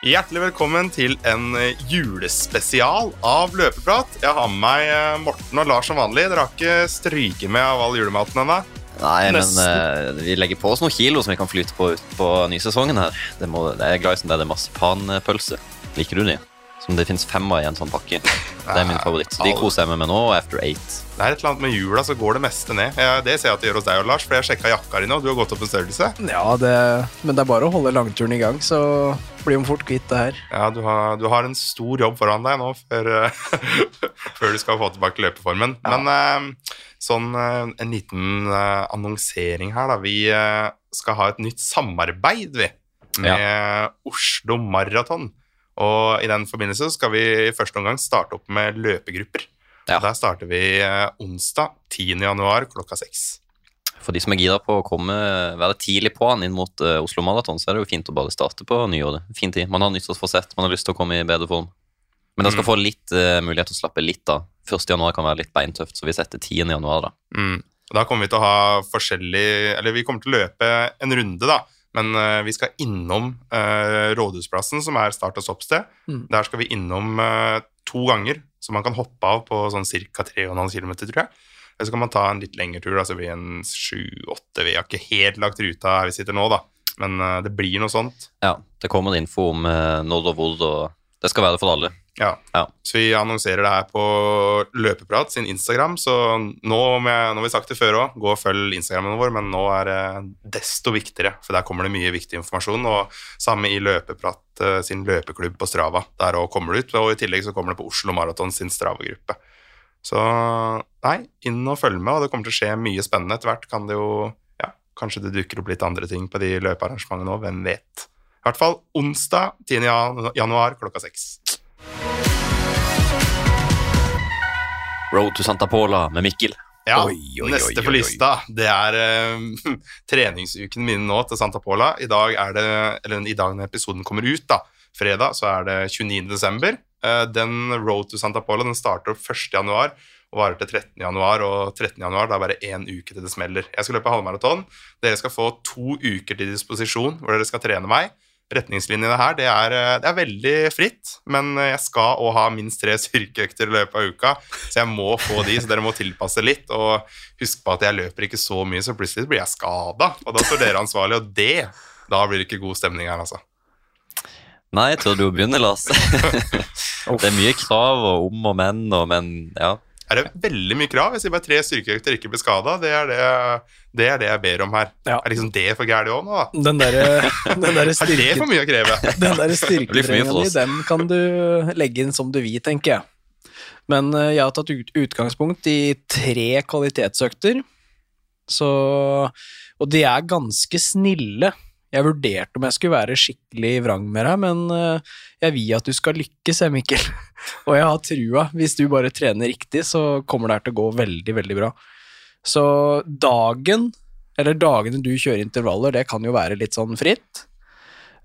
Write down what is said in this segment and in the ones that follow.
Hjertelig velkommen til en eh, julespesial av Løpeprat. Jeg har med meg eh, Morten og Lars som vanlig. Dere har ikke stryket med av all julematen ennå? Nei, men Nesten. eh, vi legger på oss noen kilo som vi kan flyte på ut på nysesongen her. Det, må, det er glad i sånn der det er marsipanpølse. Liker du de? Som det fins fem av i en sånn pakke. Det er min favoritt. Så de koser jeg meg med nå, after eight. Det er et eller annet med jula, så går det meste ned. Ja, det ser jeg at det gjør hos deg og Lars, for jeg sjekka jakka di nå. Du har gått opp en størrelse. Ja, det, men det er bare å holde langturen i gang, så blir man fort kvitt det her. Ja, du har, du har en stor jobb foran deg nå før, eh, før du skal få tilbake løpeformen. Men eh, sånn eh, en liten annonsering her, da. Vi skal ha et nytt samarbeid, vi, med Oslo Maraton. Og i den forbindelse skal vi i første omgang starte opp med løpegrupper. Ja. Der starter vi eh, onsdag 10. januar klokka seks. For de som er gira på å komme, være tidlig på han inn mot eh, Oslo Maraton, så er det jo fint å bare starte på nyåret. Fin tid. Man har nyttårsforsett, man har lyst til å komme i bedre form. Men det skal få litt uh, mulighet til å slappe litt av. 1. januar kan være litt beintøft, så vi setter 10. januar, da. Mm. Da kommer vi til å ha forskjellig Eller vi kommer til å løpe en runde, da. Men uh, vi skal innom uh, Rådhusplassen, som er start- og stoppsted. Mm. Der skal vi innom uh, to ganger, så man kan hoppe av på sånn ca. 3,5 km, tror jeg. Eller så kan man ta en litt lengre tur, altså blir en 7-8 Vi har ikke helt lagt ruta her vi sitter nå, da. Men det blir noe sånt. Ja, det kommer info om når og hvor, og det skal være for alle. Ja. Ja. Så vi annonserer det her på Løpeprat sin Instagram, så nå, med, nå har vi sagt det før òg, gå og følg Instagrammen vår, men nå er det desto viktigere, for der kommer det mye viktig informasjon, og samme i Løpeprat eh, sin løpeklubb på Strava, der òg kommer det ut, og i tillegg så kommer det på Oslo Maraton sin Strava-gruppe. Så nei, inn og følg med, og det kommer til å skje mye spennende etter hvert, kan det jo, ja, kanskje det dukker opp litt andre ting på de løpearrangementene nå, hvem vet. I hvert fall onsdag 10. januar klokka seks. Road to Santa Pola med Mikkel. Ja, Oi, oi, oi, neste på lista, det er uh, treningsuken min nå til Santa Pola. I dag er det, eller i dag når episoden kommer ut, da, fredag, så er det 29. desember. Eh, den Road to Santa Pola den starter opp 1. januar og varer til 13. januar, og 13. januar det er bare én uke til det smeller. Jeg skal løpe halvmaraton. Dere skal få to uker til disposisjon hvor dere skal trene meg. Retningslinjene her, det er, eh, det er veldig fritt, men jeg skal òg ha minst tre styrkeøkter i løpet av uka, så jeg må få de, så dere må tilpasse litt. Og husk på at jeg løper ikke så mye, så plutselig blir jeg skada, og da står dere ansvarlig, og det Da blir det ikke god stemning her, altså. Nei, jeg tror du begynner, begynne, Lars? det er mye krav og om og men og men, ja. Er det veldig mye krav? Jeg sier bare tre styrkeøkter, ikke bli skada. Det, det, det er det jeg ber om her. Ja. Er liksom det for gærent òg nå, da? Den der, den der Er det for mye å kreve? den der blir for styrketreninga di, den kan du legge inn som du vil, tenker jeg. Men eh, jeg har tatt utgangspunkt i tre kvalitetsøkter, så Og de er ganske snille. Jeg vurderte om jeg skulle være skikkelig vrang med deg, men eh, jeg vil at du skal lykkes, Mikkel. Og jeg har trua. Hvis du bare trener riktig, så kommer det her til å gå veldig, veldig bra. Så dagen, eller dagene du kjører intervaller, det kan jo være litt sånn fritt.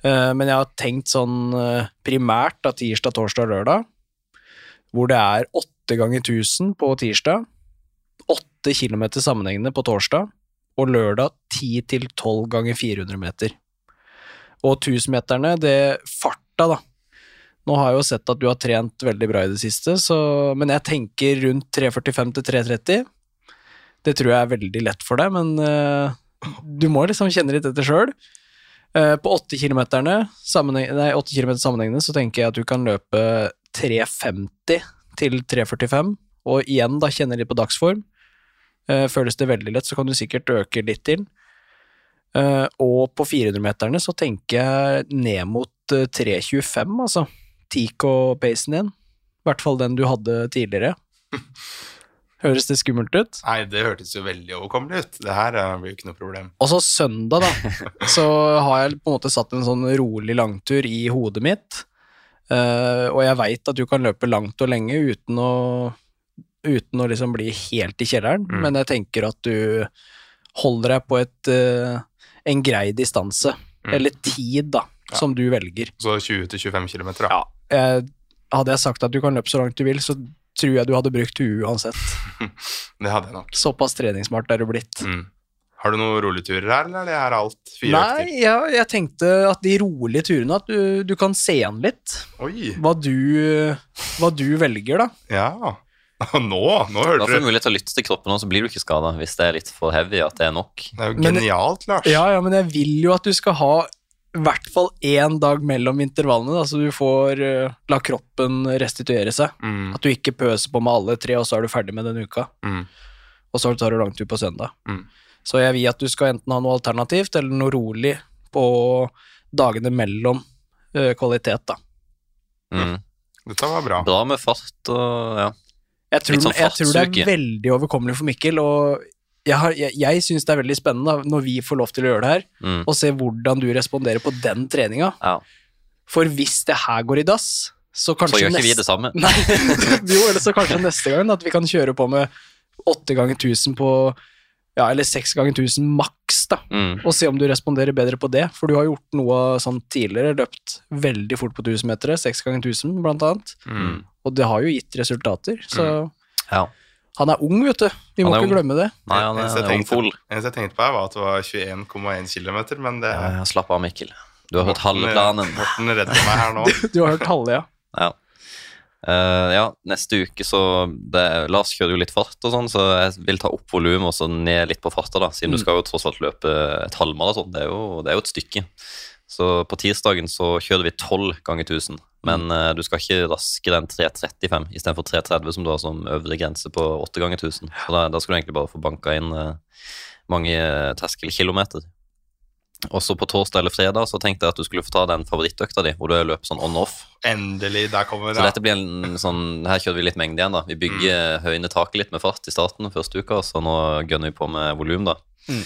Eh, Men jeg har tenkt sånn eh, primært da tirsdag, torsdag, lørdag, hvor det er åtte ganger 1000 på tirsdag, åtte kilometer sammenhengende på torsdag, og lørdag 10 til 12 ganger 400 meter. Og 1000-meterne, det farta, da. Nå har jeg jo sett at du har trent veldig bra i det siste, så, men jeg tenker rundt 3.45 til 3.30. Det tror jeg er veldig lett for deg, men uh, du må liksom kjenne litt etter sjøl. Uh, på 8 km sammenheng, 8 kilometer sammenhengende så tenker jeg at du kan løpe 3.50 til 3.45, og igjen da kjenne litt på dagsform. Eh, føles det veldig lett, så kan du sikkert øke litt til. Eh, og på 400-meterne så tenker jeg ned mot eh, 3.25, altså. Tico-pacen din. I hvert fall den du hadde tidligere. Høres det skummelt ut? Nei, det hørtes jo veldig overkommelig ut. Det her eh, blir jo ikke noe problem. Og så søndag, da, så har jeg på en måte satt en sånn rolig langtur i hodet mitt. Eh, og jeg veit at du kan løpe langt og lenge uten å, uten å liksom bli helt i kjelleren, Mm. men jeg tenker at du holder deg på et, eh, en grei distanse, Mm. eller tid, da, Ja. som du velger. Så 20-25 km, da. Ja. Hadde jeg sagt at du kan løpe så langt du vil, så tror jeg du hadde brukt huet uansett. Det hadde jeg nok. Såpass treningssmart er du blitt. Mm. Har du noen rolige turer her, eller er det her alt fire Nei, økter? ja, jeg tenkte at de rolige turene, at du, du kan se an litt. Oi, Hva du, hva du velger, da. ja. Nå, nå hører Da får du du. mulighet til å lytte til kroppen, og så blir du ikke skada hvis det er litt for heavy at det er nok. Det er jo Men- genialt, Lars. Ja, ja, men jeg vil jo at du skal ha i hvert fall én dag mellom intervallene, da, så du får uh, la kroppen restituere seg. Mm, At du ikke pøser på med alle tre, og så er du ferdig med den uka. mm, Og så tar du langtur på søndag. Mm. Så jeg vil at du skal enten ha noe alternativt eller noe rolig på dagene mellom uh, kvalitet, da. Mm. Dette var bra. Bra med fart og ja. Jeg tror, sånn jeg tror det er veldig overkommelig for Mikkel, og jeg, har- jeg, jeg syns det er veldig spennende når vi får lov til å gjøre det her, Mm. og se hvordan du responderer på den treninga. ja. For hvis det her går i dass, så Så gjør ikke vi det samme. Nei, jo, eller så kanskje neste gang at vi kan kjøre på med åtte ganger 1000 på Ja, eller seks ganger 1000 maks, da. Mm. Og se om du responderer bedre på det. For du har gjort noe sånn tidligere, løpt veldig fort på 1000-metere, seks ganger 1000 blant annet. Mm. Og det har jo gitt resultater, så Ja. han er ung, vet du. Vi Han må ikke ung. glemme det. Nei, han er, jeg er tenkte- ungfol. eneste jeg tenkte på, her var at det var 21,1 km, men det Ja, slapp av, Mikkel. Du har hørt halve planen. Morten redder meg her nå. Du har hørt halve, ja. Ja. Eh, ja, neste uke så det, Lars kjører jo litt fart og sånn, så jeg vil ta opp volumet og så ned litt på farta, da, siden du Mm. skal jo tross alt løpe et halvmaraton. Det, er jo- det er jo et stykke. Så på tirsdagen så kjører vi 12 ganger 1000, men uh, du skal ikke raskere enn 3.35 istedenfor 3.30 som du har som øvre grense på 8 ganger 1000. Så da, da skal du egentlig bare få banka inn uh, mange eh, terskelkilometer. Også på torsdag eller fredag så tenkte jeg at du skulle få ta den favorittøkta di, hvor du løper sånn on-off. Endelig, der kommer det. Så dette blir en sånn Her kjører vi litt mengde igjen, da. Vi bygger høyne taket litt med fart i starten første uka, så nå gønner vi på med volum, da. Mm.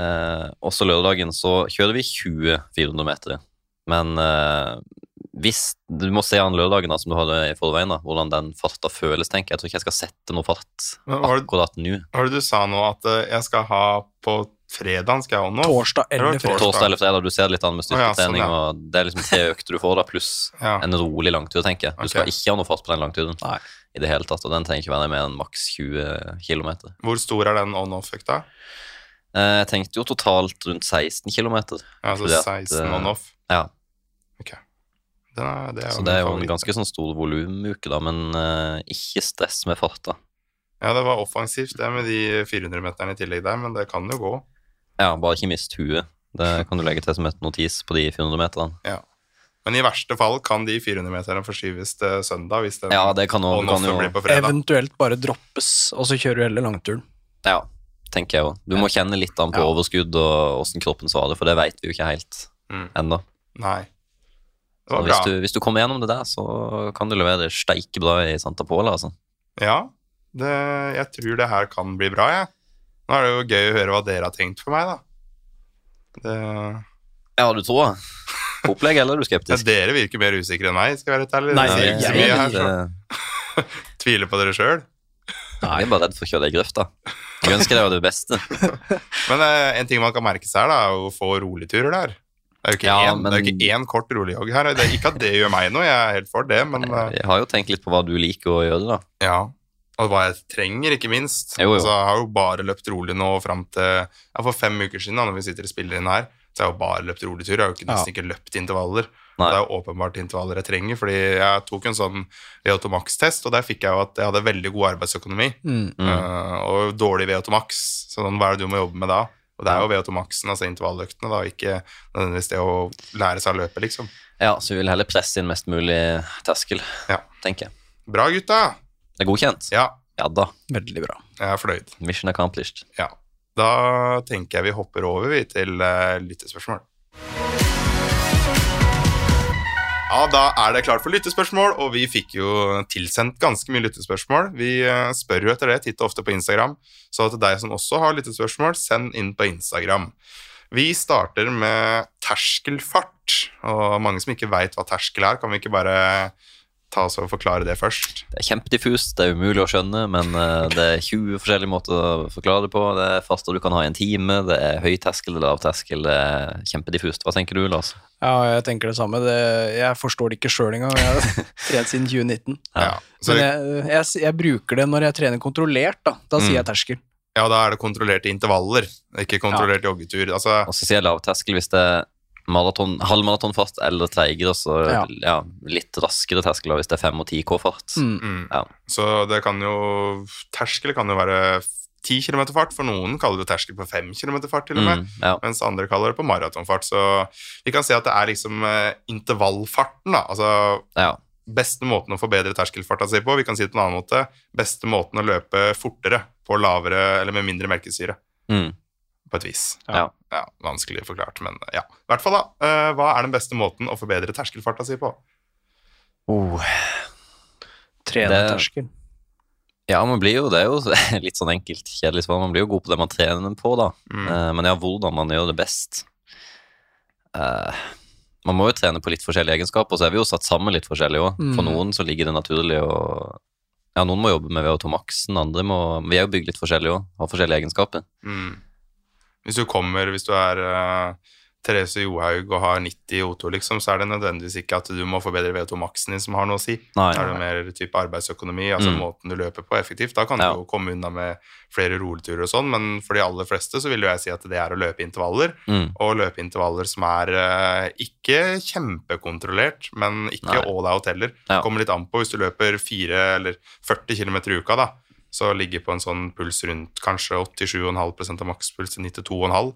Eh, også lørdagen så kjører vi 20 400 meter. Men eh, hvis Du må se an lørdagen da, som du hadde i forveien, da, hvordan den farta føles, tenker jeg. Jeg tror ikke jeg skal sette noe fart akkurat nå. Hva var det du sa nå at eh, jeg skal ha på fredagen? Skal jeg ha nå. Torsdag eller fredag. Torsdag eller fredag, du ser det litt an med Å, ja, sånn, ja. og det er liksom tre økter du får, da, pluss Ja. en rolig langtur, tenker jeg. Du okay. skal ikke ha noe fart på den langturen Nei. i det hele tatt, og den trenger ikke være mer enn maks 20 km. Hvor stor er den on-off-økta? Eh, Jeg tenkte jo totalt rundt 16 km. Altså Fordi 16 eh, on-off? Ja, Ok. Den er, det er så det er jo en ganske sånn stor volumuke, da, men uh, ikke stress med farta. Ja, det var offensivt, det med de 400-meterne i tillegg der, men det kan jo gå. Ja, bare ikke mist huet. Det kan du legge til som et notis på de 400 meterne. Ja. Men i verste fall kan de 400-meterne forskyves til søndag hvis den Ja, det kan også, kan jo blir på fredag. Eventuelt bare droppes, og så kjører du heller langturen. Ja, tenker jeg òg. Du må kjenne litt an på Ja. overskudd og åssen kroppen svarer, for det veit vi jo ikke helt Mm. ennå. Nei. Det Så var hvis du, hvis du kommer gjennom det der, så kan du levere steike bra i Santa Pola, altså. Ja, det, jeg tror det her kan bli bra, jeg. Nå er det jo gøy å høre hva dere har tenkt for meg, da. Det, Ja, du tror det? Opplegg, eller er du ja, skeptisk? dere virker mer usikre enn meg, skal jeg være ærlig. Nei, jeg- ikke jeg- her, så tviler på dere sjøl. Jeg er bare redd for å kjøre deg i grøfta. Jeg ønsker deg det beste. Men eh, en ting man kan merke seg, her, da, er å få roligturer der. Det er jo ikke, Ja, én, men- det er ikke én kort roligjogg her. Det er ikke at det gjør meg noe, jeg er helt for det, men Jeg har jo tenkt litt på hva du liker å gjøre, da. ja. Og hva jeg trenger, ikke minst. Jo, jo. Altså, jeg har jo bare løpt rolig nå fram til ja, For fem uker siden, da når vi sitter og spiller inn her, så har jeg jo bare løpt rolig tur. Jeg har jo ikke, nesten ikke løpt intervaller. Nei. Det er jo åpenbart intervaller jeg trenger, fordi jeg tok en sånn V8-max-test og der fikk jeg jo at jeg hadde veldig god arbeidsøkonomi Mm. Mm. eh, og dårlig V8-max Så sånn, hva er det du må jobbe med da? Og det er jo V8-maxen, altså intervalløktene, da, ikke nødvendigvis det å lære seg å løpe, liksom. Ja, så vi vil heller presse inn mest mulig terskel, Ja. tenker jeg. Bra, gutta! Det er godkjent? Ja, Ja da. Veldig bra. jeg er fornøyd. Mission accomplished. Ja. Da tenker jeg vi hopper over vi til uh, lyttespørsmål. Ja, da er det klart for lyttespørsmål, og vi fikk jo tilsendt ganske mye lyttespørsmål. Vi eh, spør jo etter det titt og ofte på Instagram, så til deg som også har lyttespørsmål, send inn på Instagram. Vi starter med terskelfart, og mange som ikke veit hva terskel er, kan vi ikke bare ta oss og forklare det først? Det er kjempediffust, det er umulig å skjønne, men eh, det er 20 forskjellige måter å forklare det på. Det er faster du kan ha i en time, det er høy terskel, det er lav terskel, det er kjempediffust. Hva tenker du, Lars? Ja, jeg tenker det samme. Det, jeg forstår det ikke sjøl engang. Jeg har trent siden 2019. Ja. Så Men jeg, jeg, jeg bruker det når jeg trener kontrollert, da. Da Mm. sier jeg terskel. Ja, da er det kontrollerte intervaller, ikke kontrollert joggetur. Altså, Og så sier jeg lavterskel hvis det er maraton, halvmaratonfart eller treigere, så Ja. ja. litt raskere terskler hvis det er 5 og 10 K-fart. Mm. mm. Ja. Så det kan jo Terskel kan jo være 10 km fart, for noen kaller det terskel på 5 km fart, til og med. Mm, ja. Mens andre kaller det på maratonfart. Så vi kan si at det er liksom eh, intervallfarten, da. Altså ja. beste måten å forbedre terskelfarta si på. Vi kan si det på en annen måte. Beste måten å løpe fortere på lavere eller med mindre melkesyre. Mm, På et vis. ja. Ja, Vanskelig forklart, men ja. I hvert fall, da. eh, hva er den beste måten å forbedre terskelfarta si på? Oh. Trenerterskel. Ja, man blir jo, det er jo litt sånn enkelt, kjedelig svar. Man blir jo god på det man trener på, da. Mm. Eh, men ja, hvordan man gjør det best Eh, Man må jo trene på litt forskjellige egenskaper, så er vi jo satt sammen litt forskjellig òg. For Mm. noen så ligger det naturlig å Ja, noen må jobbe med VO2 maksen, andre må Vi er jo bygd litt forskjellig òg, har forskjellige egenskaper. Mm. Hvis du kommer, hvis du er uh, Therese Johaug og har 90 i O2, liksom, så er det nødvendigvis ikke at du må forbedre VO2-maksen din som har noe å si. Nei, er det mer type arbeidsøkonomi, altså Mm. måten du løper på effektivt. Da kan Ja. du jo komme unna med flere roleturer og sånn, men for de aller fleste så vil jo jeg si at det er å løpe intervaller, Mm. og løpe intervaller som er uh, ikke kjempekontrollert, men ikke Nei. all out heller. Ja. Kommer litt an på hvis du løper 4 eller 40 km i uka, da, så ligger på en sånn puls rundt kanskje 87,5% av makspuls til 92,5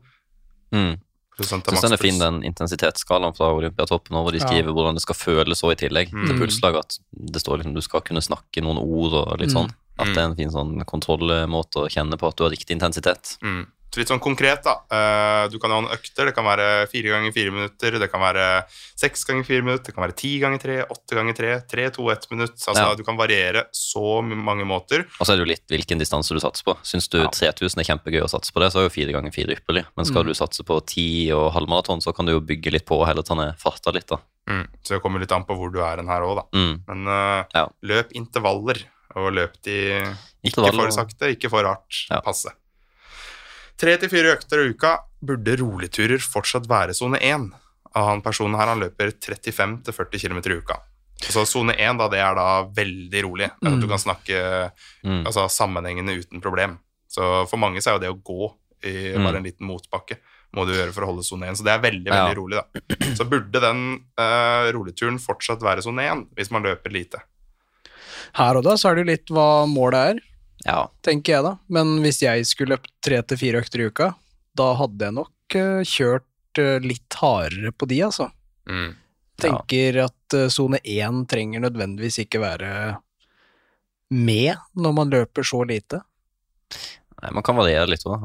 Mm. Syns den er fin, den intensitetsskalaen fra Olympiatoppen, hvor de Ja. skriver hvordan det skal føles òg i tillegg til Mm. pulslag. At det står liksom du skal kunne snakke noen ord og litt Mm. sånn. At det er en fin sånn kontrollmåte å kjenne på at du har riktig intensitet. Mm. Litt sånn konkret, da. Eh, du kan ha en økter. Det kan være fire ganger fire minutter, det kan være seks ganger fire minutter, det kan være ti ganger tre, åtte ganger tre, tre, to, ett minutt. Altså, Ja. Du kan variere så mange måter. Og så er det jo litt hvilken distanse du satser på. Syns du Ja. 3000 er kjempegøy å satse på det, så er jo fire ganger fire ypperlig. Men skal Mm. du satse på 10 og halvmaraton, så kan du jo bygge litt på og heller ta ned farta litt, da. Mm. Så det kommer litt an på hvor du er hen her òg, da. Mm. Men uh, Ja. løp intervaller, og løp de ikke for sakte, ikke for rart. Ja. Passe. Tre til fire økter i uka burde roligturer fortsatt være sone én. Han personen her han løper 35-40 km i uka. Så sone én, da, det er da veldig rolig. At Du Mm. kan snakke Mm. altså, sammenhengende uten problem. Så for mange så er jo det å gå i Mm. bare en liten motbakke må du gjøre for å holde sone 1. Så det er veldig, Ja. veldig rolig, da. Så burde den uh, roligturen fortsatt være sone 1 hvis man løper lite. Her og da så er det jo litt hva målet er, Ja. tenker jeg da. Men hvis jeg skulle løpt tre til fire økter i uka, da hadde jeg nok eh, kjørt eh, litt hardere på de, altså. Mm. Tenker at eh, sone én trenger nødvendigvis ikke være med når man løper så lite. Nei, man kan variere litt òg.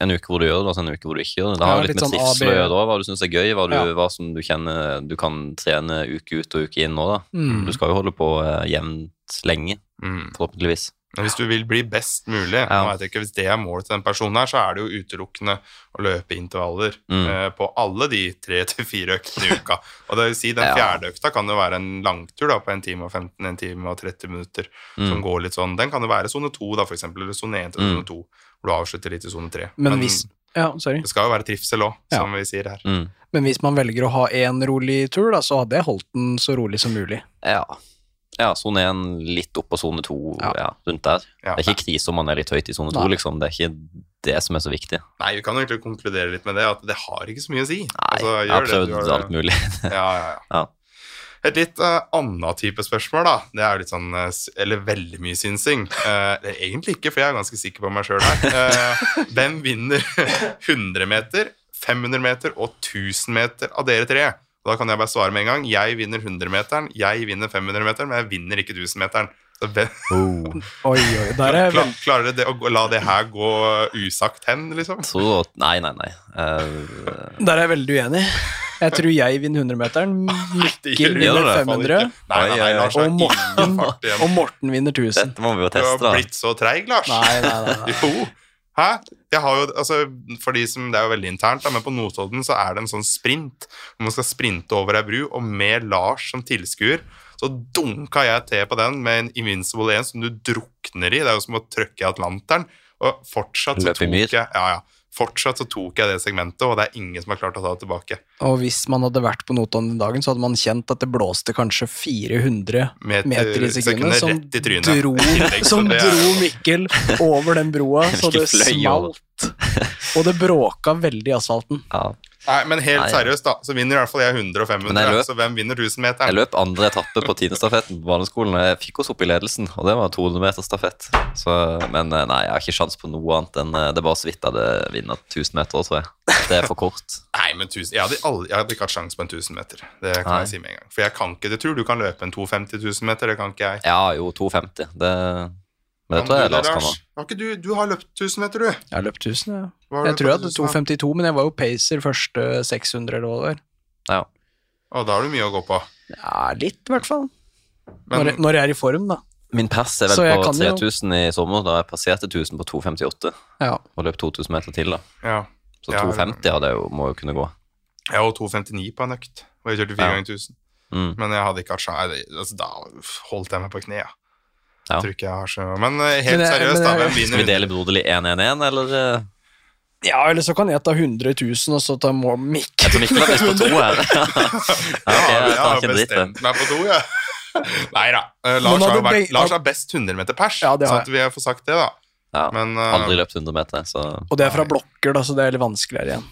En uke hvor du gjør det, og en uke hvor du ikke gjør det. Det Ja, har ja, litt litt med sånn trivsel å gjøre òg, hva du syns er gøy, hva, du, Ja. hva som du kjenner du kan trene uke ut og uke inn nå, da. Mm. Du skal jo holde på jevnt lenge, Mm. forhåpentligvis. Men hvis du vil bli best mulig, Ja. nå jeg ikke, hvis det er målet til den personen her, så er det jo utelukkende å løpe intervaller Mm. eh, på alle de tre til fire øktene i uka. Og det vil si, den Ja. fjerde økta kan jo være en langtur da, på en time og 15, en time og 30 minutter, som Mm. går litt sånn. Den kan jo være sone 2, da, for eksempel, eller sone 1 til Mm. sone 2, hvor du avslutter litt i sone 3. Men hvis Ja, sorry. det skal jo være trivsel òg, Ja. som vi sier her. Mm. Men hvis man velger å ha én rolig tur, da, så hadde jeg holdt den så rolig som mulig. Ja. Ja, sone 1 litt opp på sone 2, Ja. ja. rundt der. Ja. Det er ikke krise om man er litt høyt i sone 2, liksom. Det er ikke det som er så viktig. Nei, vi kan egentlig konkludere litt med det, at det har ikke så mye å si. Nei, Altså, jeg har prøvd har- alt mulig. Ja, ja, ja. Ja. Et litt uh, annet type spørsmål, da. Det er jo litt sånn eh, Eller veldig mye synsing. Uh, det er egentlig ikke, for jeg er ganske sikker på meg sjøl her. Uh, hvem vinner 100 meter, 500 meter og 1000 meter av dere tre? Og da kan jeg bare svare med en gang. Jeg vinner 100-meteren, jeg vinner 500-meteren, men jeg vinner ikke 1000-meteren. Oh. Oi, oi, der er vel... Klarer dere det å la det her gå usagt hen, liksom? Så Nei, nei, nei. Uh... Der er jeg veldig uenig. Jeg tror jeg vinner 100-meteren, Det Mikkel vinner 500. Nei, nei, nei. Lars Og Morten, og Morten vinner 1000. dette må vi jo teste, da. Du har blitt så treig, Lars. Nei, nei, nei. nei. Jo. Hæ? Jeg har jo, altså, for de som, Det er jo veldig internt, da, men på Notodden så er det en sånn sprint. hvor Man skal sprinte over ei bru, og med Lars som tilskuer så dunka jeg til på den med en Invincible 1 som du drukner i. Det er jo som å trykke i Atlanteren. Og fortsatt så tok jeg Ja, ja. Fortsatt så tok jeg det segmentet, og det er ingen som har klart å ta det tilbake. Og hvis man hadde vært på Notodden den dagen, så hadde man kjent at det blåste kanskje 400 Meter, meter i sekundet, som, dro, som dro Mikkel over den broa, så det smalt. Og det bråka veldig i asfalten. Ja. Nei, men helt Nei. seriøst, da, så vinner i hvert fall jeg 100 og 500. Løp- Så hvem vinner 1000 Jeg løp andre etappe på tiendestafetten på barneskolen, og jeg fikk oss opp i ledelsen, og det var 200 meter stafett. Så, men eh, nei, jeg har ikke sjans på noe annet enn eh, Det er bare så vidt jeg hadde vunnet 1000 meter, tror jeg. Det er for kort. Nei, men tusen, jeg, hadde aldri, jeg hadde ikke hatt sjans på en 1000 meter. Det kan Nei. jeg si med en gang. For jeg kan ikke, det tror du kan løpe en 250 000 meter, det kan ikke jeg. Ja, jo, 250. Det, men det jeg du Lars kan ha. Har ikke du, du har løpt 1000 meter, du. Jeg har løpt 1000, ja. Jeg tror jeg hadde 252, men jeg var jo pacer første 600 eller hva det var. Ja. Å, da har du mye å gå på. Ja, litt i hvert fall. Men Når, når jeg er i form, da. Min pass er vel på kan jo- 3000 i sommer, da jeg passerte 1000 på 258 Ja. og løp 2000 meter til, da. ja, Så 250 hadde jeg jo, må jo kunne gå. jeg var 259 på en økt, og jeg kjørte 4 Ja. ganger 1000. Mm. Men jeg hadde ikke hatt sjanse. Altså, da holdt jeg meg på kne, ja. Ja. Tror ikke jeg har så Men eh, helt Men seriøst, men da. Hvem Skal vi dele broderlig 1-1-1, eller? eh? ja, eller så kan jeg ta 100 000, og så ta må- Jeg tror Mikkel har best på to her. ja, okay, jeg tar har ikke dritt, bestemt meg på to, jeg. Nei da. Lars, har vært, Lars har best 100 meter pers, Ja, det sånn at vi får sagt det, da. Ja, Men um, aldri løpt 100 meter, så Og det er fra blokker, da, så det er litt vanskeligere igjen.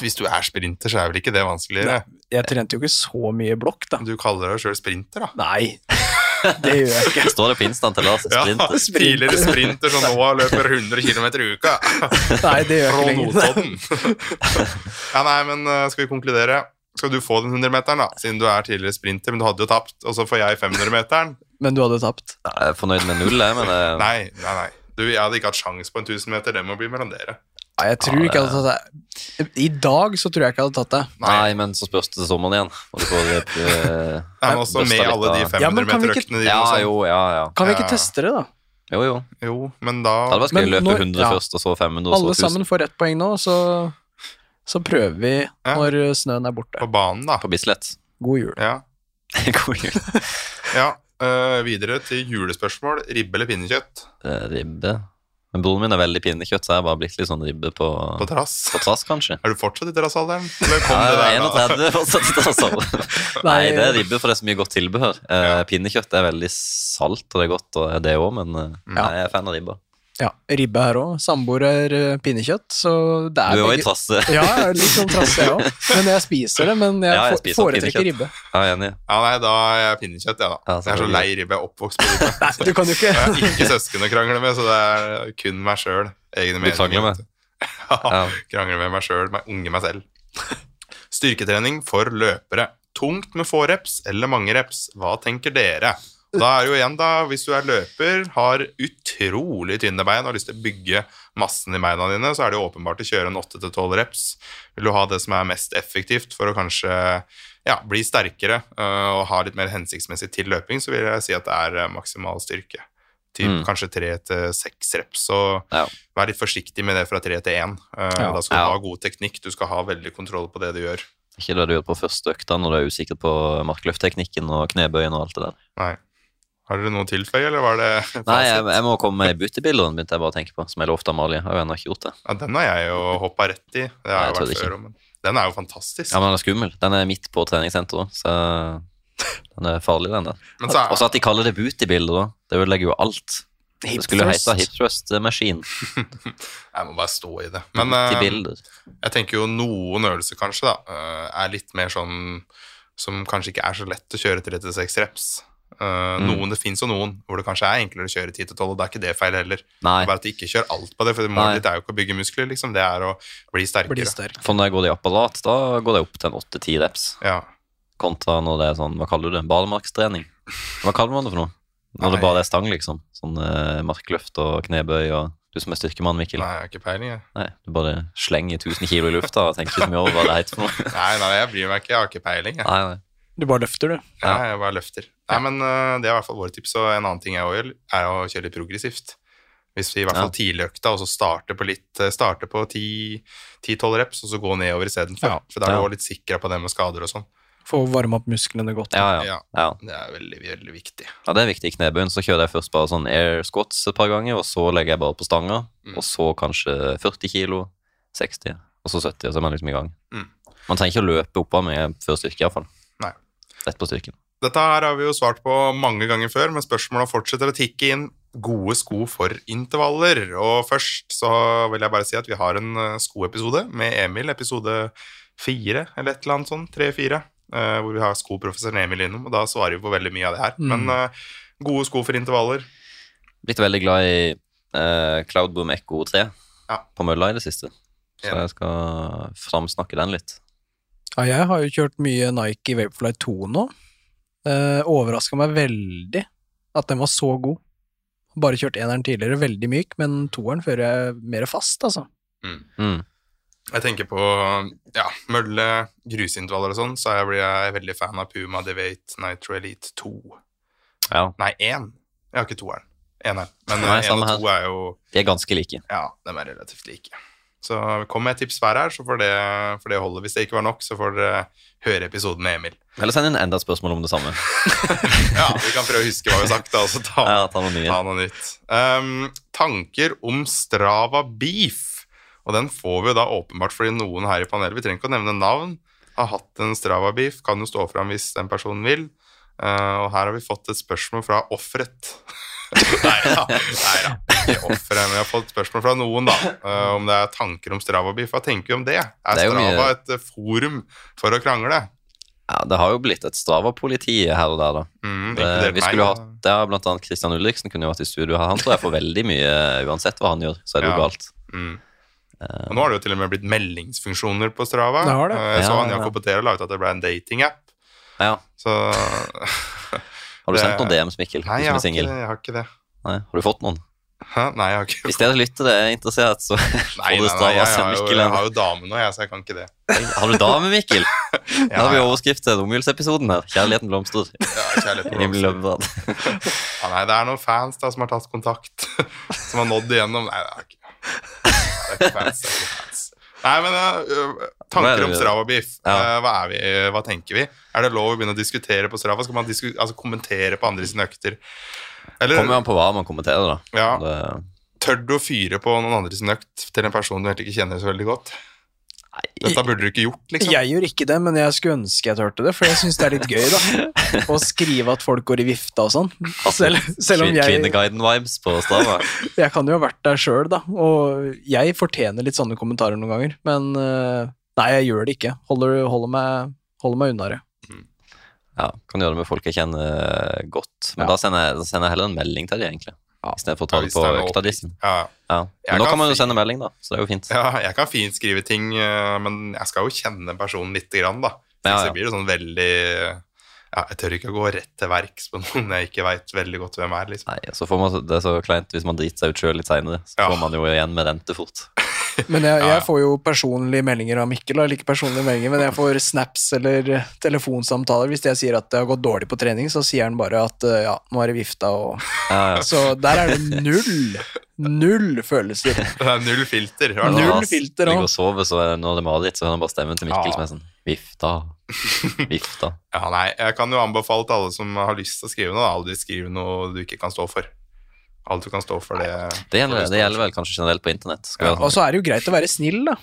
hvis du er sprinter, så er vel ikke det vanskeligere? Jeg trente jo ikke så mye blokk, da. Du kaller deg sjøl sprinter, da. Nei, det gjør jeg ikke. står det på instaen til Lars. Ja, Sprinter. sprinter som nå løper 100 km i uka. Nei, det gjør jeg ikke lenger. Ja, nei, men eh, skal vi konkludere? Skal du få den 100-meteren, da? Siden du er tidligere sprinter, men du hadde jo tapt. Og så får jeg 500-meteren. Men du hadde tapt. Jeg er fornøyd med null, jeg, men det... Nei, nei, nei. Du, jeg hadde ikke hatt sjans på en 1000-meter. Det må bli mellom dere. Jeg tror Ja, ikke jeg hadde tatt det. I dag så tror jeg ikke jeg hadde tatt det. Nei, men så spørs det til sommeren igjen. Og du får eh, Nei, men også med alle de 500 Ja, men kan 500-meterøktene dine. Ja, sånn. jo, ja, ja. Kan vi ikke teste det, da? Jo, jo. Jo, men da Det hadde vært gøy å løpe når- 100 ja. først, og så 500, og så Alle sammen får ett poeng nå, så, så prøver vi når snøen er borte. på banen, da. På Bislett. God jul. Ja. God jul. ja. Uh, videre til julespørsmål. Ribbe eller pinnekjøtt? Eh, Ribbe. Men broren min er veldig pinnekjøtt, så jeg har bare blitt litt sånn ribbe på, På trass? på trass, kanskje. Er du fortsatt i terrassalderen? Eller kom Ja, det der, er 31 fortsatt i terrassalderen. Nei, det er ribbe, for det er så mye godt tilbehør. Eh, Ja. Pinnekjøtt er veldig salt, og det er godt, og det òg, men eh, nei, jeg er fan av ribba. Ja, ribbe her òg. Samboer er eh, pinnekjøtt, så det Du er jo òg i trass. Ja, litt sånn trass, jeg òg. Men jeg spiser det. Men jeg, Ja, jeg foretrekker ribbe. Ja, enig. Ja, nei, da er jeg pinnekjøtt, jeg, da. Ja, jeg er så lei ribbe. Jeg er oppvokst på ribbe. Nei, du kan jo ikke Jeg har ikke søsken å krangle med, så det er kun meg sjøl. Egne Du krangler meninger, med? Ja, Ja. krangler med meg sjøl, meg unge meg selv. Styrketrening for løpere. Tungt med få reps eller mange reps. Hva tenker dere? Da er det jo igjen, da, hvis du er løper, har utrolig tynne bein og har lyst til å bygge massen i beina dine, så er det jo åpenbart å kjøre en 8-12 reps. Vil du ha det som er mest effektivt for å kanskje ja, bli sterkere øh, og ha litt mer hensiktsmessig til løping, så vil jeg si at det er øh, maksimal styrke. Typ Mm. kanskje tre til seks reps. Så Ja. vær litt forsiktig med det fra tre til én. Uh, Ja. Da skal du Ja. ha god teknikk, du skal ha veldig kontroll på det du gjør. Ikke det du gjør på første økta når du er usikker på markløftteknikken og knebøyen og alt det der. Nei. Har dere noe å tilføye, eller var det Nei, jeg, jeg må komme med bootybilder, begynte jeg bare å tenke på, som jeg lovte Amalie. Jeg har jo ennå ikke gjort det. Ja, den har jeg jo hoppa rett i. Det Nei, har jeg jo vært ikke. før, men den er jo fantastisk. Ja, men den er skummel. Den er midt på treningssenteret, så den er farlig, den der. Men Og så at de kaller det bootybilder, da. Det ødelegger jo alt. Det skulle jo hete Hip Thrust Machine. jeg må bare stå i det. Men uh, jeg tenker jo noen øvelser kanskje da, eh, er litt mer sånn som kanskje ikke er så lett å kjøre 36 reps. Eh, Mm. Noen, Det fins jo noen hvor det kanskje er enklere å kjøre 10-12, og det er ikke det feil heller. Nei, Bare at de ikke kjører alt på det, for Nei. målet ditt er jo ikke å bygge muskler, liksom. Det er å bli sterkere. bli sterk. for når jeg går det i apparat, da går det opp til en 8-10 reps. Ja. Kontra når det er sånn, hva kaller du det, Balemarkstrening Hva kaller man det for noe? Når det bare er stang, liksom. Sånn eh, markløft og knebøy og Du som er styrkemann, Mikkel. Nei, jeg har ikke peiling, jeg. Nei, du bare slenger 1000 kilo i lufta og tenker ikke så mye over hva det heter for noe. Nei, nei, jeg bryr meg ikke. Jeg har ikke peiling. Jeg. Nei, nei. Du bare løfter, du. Ja, jeg bare løfter. Nei, men uh, Det er i hvert fall våre tips. Og en annen ting jeg gjør, er å kjøre litt progressivt. Hvis vi i hvert fall Ja. tidlig økta, og så starte på litt starter Starte på 10-12 reps, og så gå nedover istedenfor. Ja. For da er du Ja. litt sikra på det med skader og sånn. Få varme opp musklene godt. Ja, ja. Ja, det er veldig, veldig viktig. Ja, det er viktig i knebøyen. Så kjører jeg først bare sånn air squats et par ganger, og så legger jeg bare på stanga, Mm. og så kanskje 40 kilo, 60, og så 70, og så er man liksom i gang. Mm. Man trenger ikke å løpe oppover med før styrke, iallfall. Rett på styrken. Dette her har vi jo svart på mange ganger før, men spørsmåla fortsetter å tikke inn. Gode sko for intervaller. Og først så vil jeg bare si at vi har en eh, skoepisode med Emil, episode fire, eller et eller annet sånn, tre-fire, eh, hvor vi har skoprofessoren Emil innom, og da svarer vi på veldig mye av det her. Mm. Men eh, gode sko for intervaller, Blitt veldig glad i uh, Cloudboom Echo 3 Ja. på mølla i det siste. Så jeg skal framsnakke den litt. Ja, jeg har jo kjørt mye Nike Vaporfly 2 nå. Eh, Overraska meg veldig at den var så god. Bare kjørt eneren tidligere, veldig myk, men toeren fører jeg mer fast, altså. Mm. Jeg tenker på ja, mølle, grusintervaller og sånn, så jeg blir jeg veldig fan av Puma Devate Nitro Elite 2. Ja, Nei, 1. Jeg har ikke toeren. Eneren. Men 1 og to er jo de er ganske like. Ja, de er relativt like. Så kom med et tips hver her, så får det, det holde. Hvis det ikke var nok, så får dere høre episoden med Emil. Eller send inn enda spørsmål om det samme. Ja, Vi kan prøve å huske hva vi har sagt, da, så ta, Ja, ta noe nye. ta noe nytt. Um, tanker om Strava Beef. Og den får vi jo da åpenbart fordi noen her i panelet, vi trenger ikke å nevne navn, har hatt en Strava Beef. Kan jo stå fram hvis den personen vil. Uh, og her har vi fått et spørsmål fra offeret. Nei da. Nei da. Men jeg har fått spørsmål fra noen, da. uh, om det er tanker om Strava Beef. Hva tenker vi om det? Er Det er Strava mye- et uh, forum for å krangle? Ja, Det har jo blitt et Strava-politi her og der, da. Mm, Det, vi skulle meg, hatt, ja, Blant annet Christian Ulriksen kunne jo vært i studio her. Han tror jeg får veldig mye uansett hva han gjør. Så er det jo galt. Mm. Eh, Og nå har det jo til og med blitt meldingsfunksjoner på Strava. Det har det. Eh, Jeg så Ja, han ja. Jakob Potero la ut at det ble en datingapp. ja. Så Har du sendt noen DMs, Mikkel? Nei, jeg har, ikke, jeg har ikke det. Nei, Har du fått noen? Hæ? Nei, jeg har ikke Hvis dere lytter det er interessert, så får nei, du Strava. jeg, Mikkel. har jo, jeg har jo dame nå, jeg, så jeg kan ikke det. Har du dame, Mikkel? Ja, har vi overskrift til romjulsepisoden her. Kjærligheten blomstrer. ja, kjærligheten blomstrer. Ja, nei, det er noen fans da som har tatt kontakt, som har nådd igjennom. Nei, det er ikke, det er ikke fans. Det er ikke fans. Nei, men tanker om Strava-beef. Ja. Uh, hva, er vi, hva tenker vi? Er det lov å begynne å diskutere på Strava? Skal man altså, kommentere på andres økter? Eller Kommer an på hva man kommenterer, da. ja, Det, tør du å fyre på noen andres økt til en person du helt ikke kjenner så veldig godt? Dette burde du ikke gjort, liksom. Jeg gjør ikke det, men jeg skulle ønske jeg turte det, for jeg syns det er litt gøy, da. Å skrive at folk går i vifta og sånn. Selv, selv om jeg Kvinneguiden-vibes på Strava. Jeg kan jo ha vært der sjøl, da. Og jeg fortjener litt sånne kommentarer noen ganger. Men eh, nei, jeg gjør det ikke. Holder, holder, meg, holder meg unna det. Ja, kan gjøre det med folk jeg kjenner godt. Men Ja. da, sender jeg, da sender jeg heller en melding til dem, egentlig. Ja. Istedenfor å ta Ja, det på det øktadissen. Ja, Ja. Men nå kan kan man jo sende melding, da. Så det er jo fint. ja, jeg kan fint skrive ting, eh, men jeg skal jo kjenne personen lite grann, da. Ja, Så blir det sånn veldig ja, Jeg tør ikke å gå rett til verks på noen jeg ikke veit veldig godt hvem er, liksom. Nei, så får man, Det er så kleint hvis man driter seg ut sjøl litt seinere. Så Ja. får man jo igjen med rente fort. Men jeg, jeg får jo personlige meldinger av Mikkel, eller ikke personlige meldinger, men jeg får snaps eller telefonsamtaler. Hvis jeg sier at det har gått dårlig på trening, så sier han bare at eh, ja, nå er det vifta og Ja, ja. Så der er det null, null følelser. Det er null filter. fall. Null filter Ligger og sover, så er- når det maler mareritt, så hører han bare stemmen til Mikkel Ja. som er sånn Vifta. Vifta. Ja, nei, jeg kan jo anbefale til alle som har lyst til å skrive noe, aldri skrive noe du ikke kan stå for. Alt du kan stå for, det Det gjelder, det gjelder vel kanskje generelt på internett. Ja. Og så er det jo greit å være snill, da.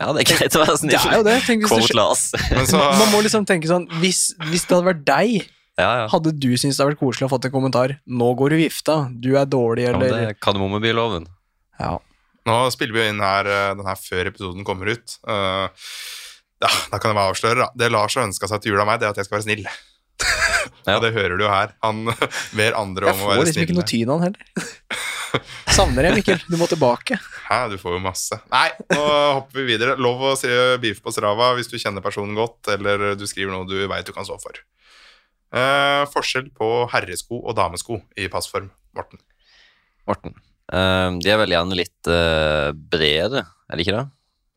Ja, det er greit å være snill. Det er jo det. Tenk hvis. Men så Man må liksom tenke sånn Hvis, hvis det hadde vært deg, Ja, ja. hadde du syntes det hadde vært koselig å fått en kommentar 'Nå går du vifta. Du er dårlig', ja men det eller er Kardemommebyloven. Ja. Nå spiller vi jo inn her eh, den her før episoden kommer ut. Uh, ja, da kan jeg bare avsløre, da. Det Lars har ønska seg til jul av meg, det er at jeg skal være snill. Ja. Og det hører du her. Han ber andre om å får være liksom ikke snille. noe tyn av han heller. Savner jeg, Mikkel. Du må tilbake. Hæ, du får jo masse. Nei, nå hopper vi videre. Lov å si beef på Strava hvis du kjenner personen godt, eller du skriver noe du veit du kan stå for. Eh, forskjell på herresko og damesko i passform, Morten. Morten. Eh, de er vel gjerne litt eh, bredere, er de ikke det?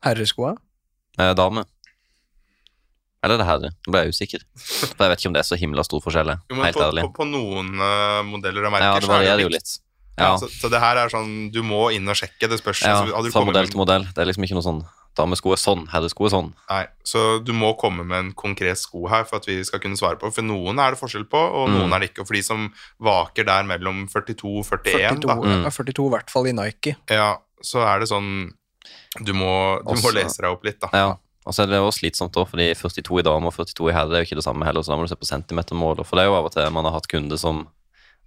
Herreskoa? Eh, dame. Eller er det herre? Nå ble jeg usikker. For jeg vet ikke om det er så himla stor forskjell. Jo, men Helt på, ærlig. på, på noen uh, modeller og merker Ja, det så er varierer det jo litt. Ja, Ja, så, så det her er sånn Du må inn og sjekke. Det spørs. ja så, fra modell til modell. Det er liksom ikke noe sånn damesko er sånn, herresko er sånn. Nei, så du må komme med en konkret sko her for at vi skal kunne svare på. For noen er det forskjell på, og noen Mm. er det ikke. Og for de som vaker der mellom 42 og 41, 42, da, Mm. 42 i hvert fall i Nike. ja, så er det sånn Du må, du må lese deg opp litt, da. Ja. Og så er det også slitsomt, også, fordi 42 i dame og 42 i herre er jo ikke det samme heller, så da må du se på centimetermål. For det er jo av og til man har hatt kunder som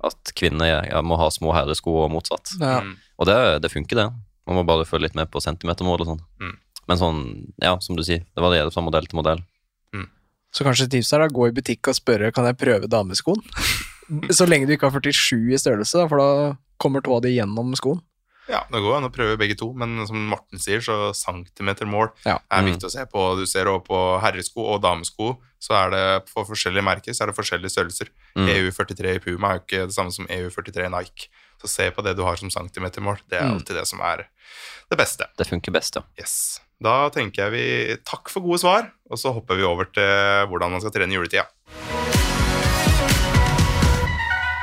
at kvinner ja, må ha små herresko og motsatt. Ja. Mm. Og det, det funker, det. Man må bare følge litt med på centimetermål og sånn. Mm. Men sånn, ja, som du sier, det varierer fra modell til modell. Så kanskje tipset er da gå i butikk og spørre kan jeg prøve dameskoen. Så lenge du ikke har 47 i størrelse, da, for da kommer tåa di gjennom skoen. Ja, det går an å prøve begge to, men som Morten sier, så centimetermål Ja. er Mm. viktig å se på. Du ser også på herresko og damesko, så er det for forskjellige merker så er det forskjellige størrelser. Mm. EU43 i Puma er jo ikke det samme som EU43 i Nike. Så se på det du har som centimetermål. Det er Mm. alltid det som er det beste. Det funker best, ja. Yes. Da tenker jeg vi takk for gode svar, og så hopper vi over til hvordan man skal trene i juletida.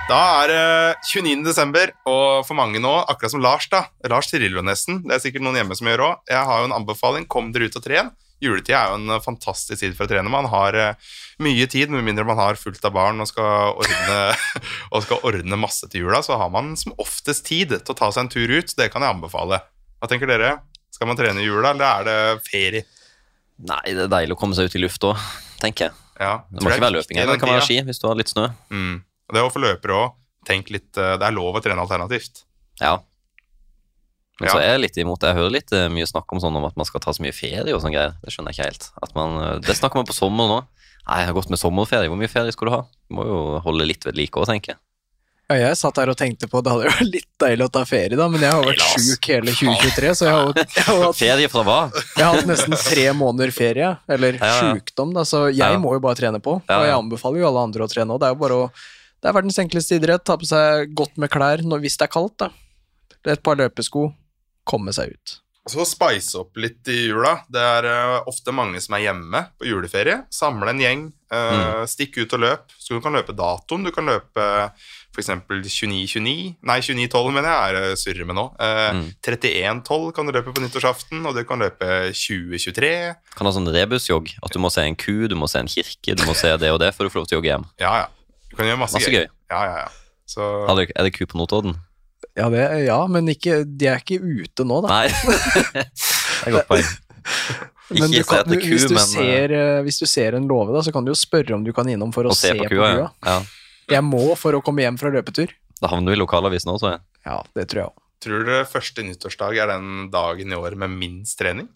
Da er det 29. desember, og for mange nå, akkurat som Lars, da. Lars triller jo nesten. Det er sikkert noen hjemme som gjør òg. Jeg har jo en anbefaling. Kom dere ut og tren. Juletid er jo en fantastisk tid for å trene. Man har eh, mye tid, med mindre man har fullt av barn og skal ordne, og skal ordne masse til jula, så har man som oftest tid til å ta seg en tur ut. Det kan jeg anbefale. Hva tenker dere? Skal man trene i jula, eller er det ferie? Nei, det er deilig å komme seg ut i luft òg, tenker jeg. Ja, Det må ikke være løping det kan være ski hvis du har litt snø. Mm. Det å for løpere òg. Tenk litt eh, Det er lov å trene alternativt. Ja. Men Ja. så er jeg litt imot det. Jeg hører litt eh, mye snakk om sånn om at man skal ta så mye ferie og sånn greier. Det skjønner jeg ikke helt. At man, eh, det snakker man på sommer nå. Nei, jeg har gått med sommerferie. Hvor mye ferie skal du ha? Du må jo holde litt ved like òg, tenker jeg. Ja, jeg satt der og tenkte på det hadde vært litt deilig å ta ferie, da, men jeg har vært sjuk hele 2023, så jeg har, jeg har, hatt, Ferie fra hva? jeg har hatt nesten tre måneder ferie, eller Ja, ja. sjukdom, da, så jeg Ja. må jo bare trene på. Og jeg anbefaler jo alle andre å trene òg. Det er jo bare å Det er verdens enkleste idrett. Ta på seg godt med klær når, hvis det er kaldt, da. Et par løpesko. Komme seg ut. Og så spice opp litt i jula. Det er uh, ofte mange som er hjemme på juleferie. Samle en gjeng, eh, stikk ut og løp. Så du kan løpe datoen. Du kan løpe f.eks. 29-29 Nei, 29-12 mener jeg er surre med nå. Uh, Mm. 31-12 kan du løpe på nyttårsaften, og du kan løpe 20-23. Kan ha sånn rebusjogg. At du må se en ku, du må se en kirke, du må se det og det for du får lov til å jogge hjem. Ja, ja. Du kan gjøre masse, Masse gøy. Ja, ja, ja. Så Er det ku på Notodden? Ja, det, ja men ikke, de er ikke ute nå, da. Nei. det er et godt poeng. Men Ikke du kan, du, hvis, ku, du men ser, eh, hvis du ser en låve, så kan du jo spørre om du kan innom for å, å se på kua. Ja. ja. Jeg må for å komme hjem fra løpetur. Da havner du i lokalavisen også, tror jeg. Ja, det tror jeg òg. tror dere første nyttårsdag er den dagen i året med minst trening?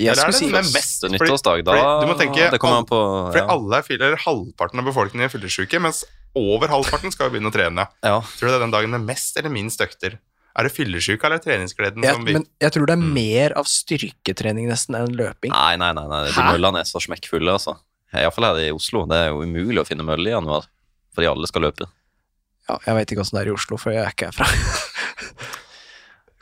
Jeg er skulle det si den beste mest? Første nyttårsdag, da fordi du må tenke- Det kommer an på Fordi alle er fyller, halvparten av befolkningen er fyllesyke, mens over halvparten skal jo begynne å trene. ja. Tror du det er den dagen det mest eller minst økter? Er det fyllesyke eller treningsgleden jeg, som vi Men jeg tror det er Mm. mer av styrketrening nesten enn løping. Nei, nei, nei, nei. de møllene er så smekkfulle, altså. Iallfall her i Oslo. Det er jo umulig å finne mølle i januar, fordi alle skal løpe. Ja, jeg vet ikke åssen det er i Oslo, for jeg er ikke herfra.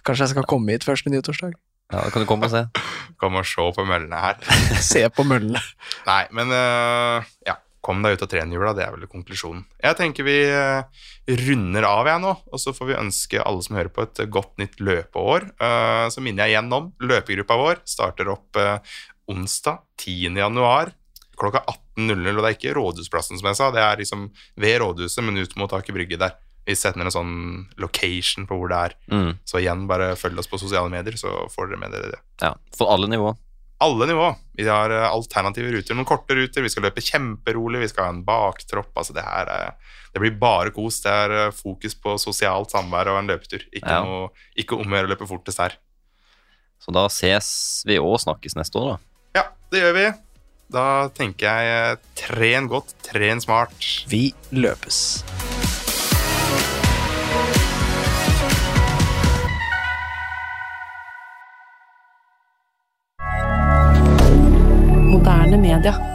Kanskje jeg skal komme hit første nyttårsdag? Ja, Da kan du komme og se. Kom og se på møllene her? Se på møllene. Nei, men uh, ja. Kom deg ut og trenhjula, det er vel konklusjonen. Jeg tenker vi øh, runder av jeg nå, og så får vi ønske alle som hører på et godt nytt løpeår. Uh, så minner jeg igjen om løpegruppa vår starter opp onsdag 10. januar klokka 18.00, og det er ikke Rådhusplassen som jeg sa, det er liksom ved Rådhuset, men ut mot Aker Brygge der. Vi ned en sånn location på hvor det er. Mm. Så igjen, bare følg oss på sosiale medier, så får dere med dere det. Ja, For alle nivå. alle nivå. Vi har eh, alternative ruter, noen korte ruter. Vi skal løpe kjemperolig, vi skal ha en baktropp. Altså det her er, det blir bare kos. Det er eh, fokus på sosialt samvær og en løpetur. Ikke, Ja. noe, ikke om å gjøre å løpe fortest her. Så da ses vi og snakkes neste år, da. Ja, det gjør vi. Da tenker jeg eh, tren godt, tren smart. Vi løpes. Moderne media.